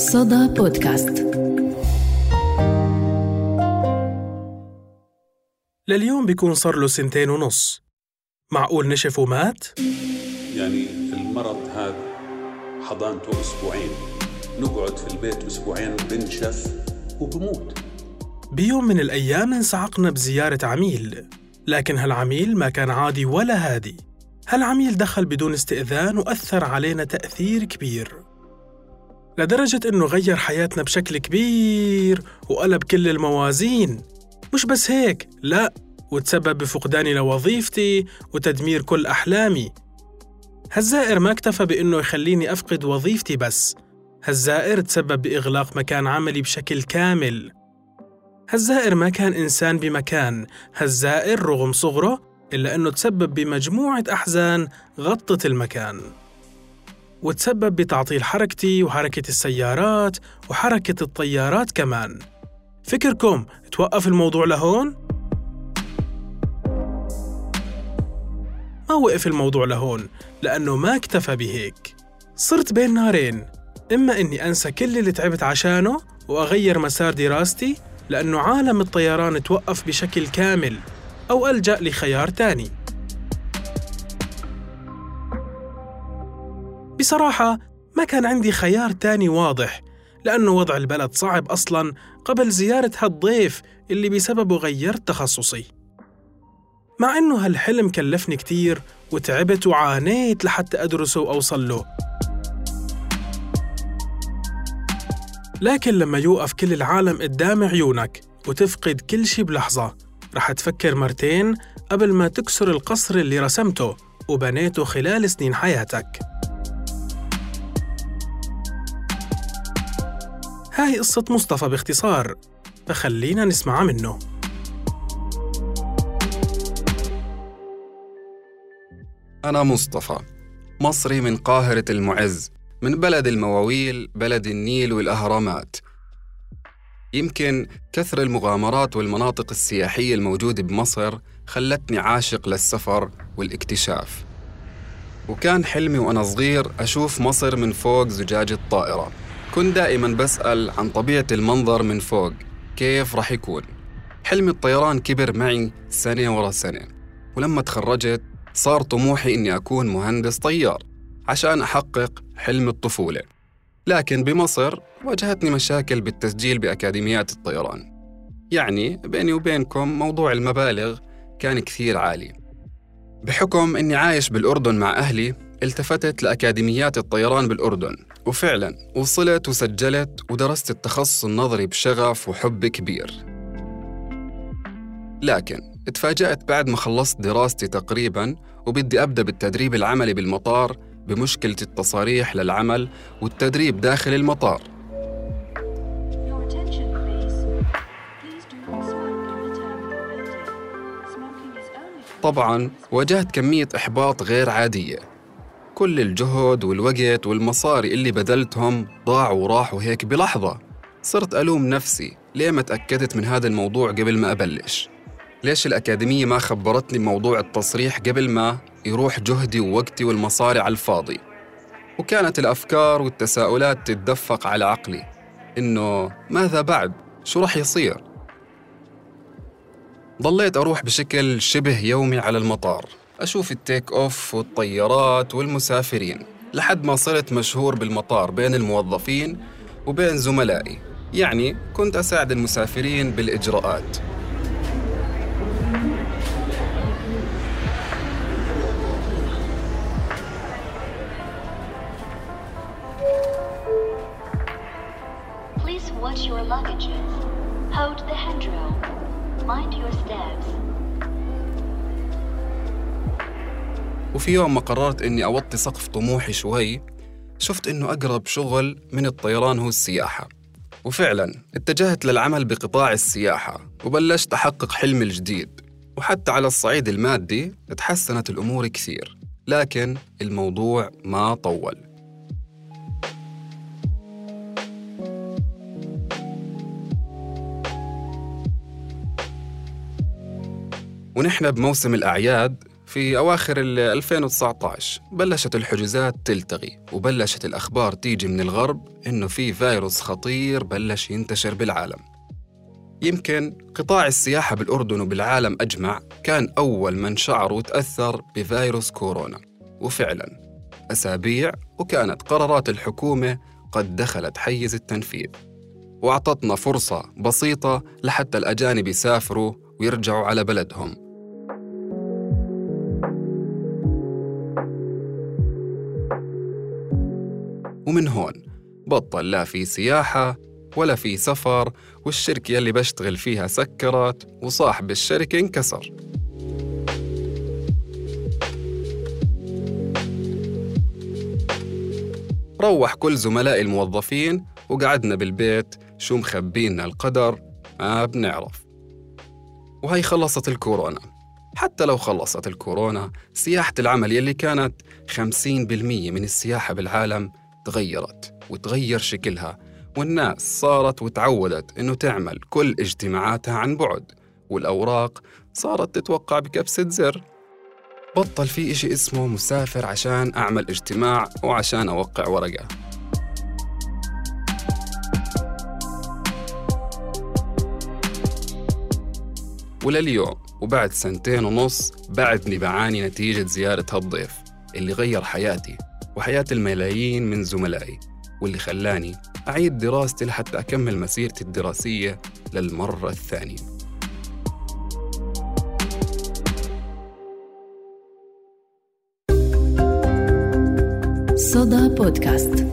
صدى بودكاست. لليوم بيكون صار له سنتين ونص. معقول نشف ومات؟ يعني المرض هذا حضانته أسبوعين. نقعد في البيت أسبوعين بنشف وبموت. بيوم من الأيام انصعقنا بزيارة عميل. لكن هالعميل ما كان عادي ولا هادي. هالعميل دخل بدون استئذان وأثر علينا تأثير كبير. لدرجة إنه غير حياتنا بشكل كبير وقلب كل الموازين. مش بس هيك لا وتسبب بفقداني لوظيفتي وتدمير كل أحلامي. هالزائر ما اكتفى بإنه يخليني أفقد وظيفتي بس. هالزائر تسبب بإغلاق مكان عملي بشكل كامل. هالزائر ما كان إنسان بمكان. هالزائر رغم صغره إلا أنه تسبب بمجموعة أحزان غطت المكان. وتسبب بتعطيل حركتي وحركة السيارات وحركة الطيارات كمان. فكركم توقف الموضوع لهون؟ ما وقف الموضوع لهون لأنه ما اكتفى بهيك. صرت بين نارين إما إني أنسى كل اللي تعبت عشانه وأغير مسار دراستي لأنه عالم الطيران توقف بشكل كامل أو ألجأ لخيار تاني. بصراحة ما كان عندي خيار تاني واضح لأنه وضع البلد صعب أصلاً قبل زيارة هالضيف اللي بسببه غيرت تخصصي. مع إنه هالحلم كلفني كتير وتعبت وعانيت لحتى أدرسه وأوصل له لكن لما يوقف كل العالم قدام عيونك وتفقد كل شي بلحظة رح تفكر مرتين قبل ما تكسر القصر اللي رسمته وبنيته خلال سنين حياتك. هاي قصة مصطفى باختصار فخلينا نسمع منه. أنا مصطفى مصري من قاهرة المعز من بلد المواويل بلد النيل والأهرامات. يمكن كثر المغامرات والمناطق السياحية الموجودة بمصر خلتني عاشق للسفر والاكتشاف. وكان حلمي وأنا صغير أشوف مصر من فوق زجاج الطائرة. كنت دائما بسأل عن طبيعة المنظر من فوق كيف رح يكون؟ حلم الطيران كبر معي سنة ورا سنة. ولما تخرجت صار طموحي إني أكون مهندس طيار عشان أحقق حلم الطفولة. لكن بمصر واجهتني مشاكل بالتسجيل بأكاديميات الطيران. يعني بيني وبينكم موضوع المبالغ كان كثير عالي. بحكم إني عايش بالأردن مع أهلي التفتت لأكاديميات الطيران بالأردن. وفعلا وصلت وسجلت ودرست التخصص النظري بشغف وحب كبير. لكن تفاجأت بعد ما خلصت دراستي تقريبا وبدي أبدأ بالتدريب العملي بالمطار بمشكلة التصاريح للعمل والتدريب داخل المطار. طبعا واجهت كمية إحباط غير عادية. كل الجهد والوقت والمصاري اللي بذلتهم ضاعوا وراحوا هيك بلحظة. صرت ألوم نفسي ليه ما تأكدت من هذا الموضوع قبل ما أبلش؟ ليش الأكاديمية ما خبرتني بموضوع التصريح قبل ما يروح جهدي ووقتي والمصاري على الفاضي؟ وكانت الأفكار والتساؤلات تتدفق على عقلي. إنه ماذا بعد؟ شو رح يصير؟ ضليت أروح بشكل شبه يومي على المطار. أشوف التيك أوف والطيارات والمسافرين لحد ما صرت مشهور بالمطار بين الموظفين وبين زملائي يعني كنت أساعد المسافرين بالإجراءات Please watch your luggages. Hold the handrail. Mind your steps. وفي يوم ما قررت إني أوطي سقف طموحي شوي شفت إنه أقرب شغل من الطيران هو السياحة. وفعلا اتجهت للعمل بقطاع السياحة وبلشت أحقق حلمي الجديد. وحتى على الصعيد المادي تحسنت الأمور كثير لكن الموضوع ما طول. ونحن بموسم الأعياد في أواخر ال 2019 بلشت الحجوزات تلتغي وبلشت الأخبار تيجي من الغرب إنه في فيروس خطير بلش ينتشر بالعالم. يمكن قطاع السياحة بالأردن وبالعالم أجمع كان أول من شعر وتأثر بفيروس كورونا. وفعلا أسابيع وكانت قرارات الحكومة قد دخلت حيز التنفيذ. وأعطتنا فرصة بسيطة لحتى الأجانب يسافروا ويرجعوا على بلدهم. ومن هون. بطل لا في سياحة ولا في سفر والشركة اللي بشتغل فيها سكرت وصاحب الشركة انكسر. روح كل زملائي الموظفين وقعدنا بالبيت شو مخبينا القدر؟ ما بنعرف. وهي خلصت الكورونا. حتى لو خلصت الكورونا سياحة العمل يلي كانت 50% من السياحة بالعالم تغيرت وتغير شكلها والناس صارت وتعودت إنه تعمل كل اجتماعاتها عن بعد والأوراق صارت تتوقع بكبسة زر. بطل في إشي اسمه مسافر عشان أعمل اجتماع وعشان أوقع ورقة. ولليوم وبعد سنتين ونص بعدني بعاني نتيجة زيارة هالضيف اللي غير حياتي. وحياة الملايين من زملائي واللي خلاني أعيد دراستي لحتى أكمل مسيرتي الدراسية للمرة الثانية. صدى بودكاست.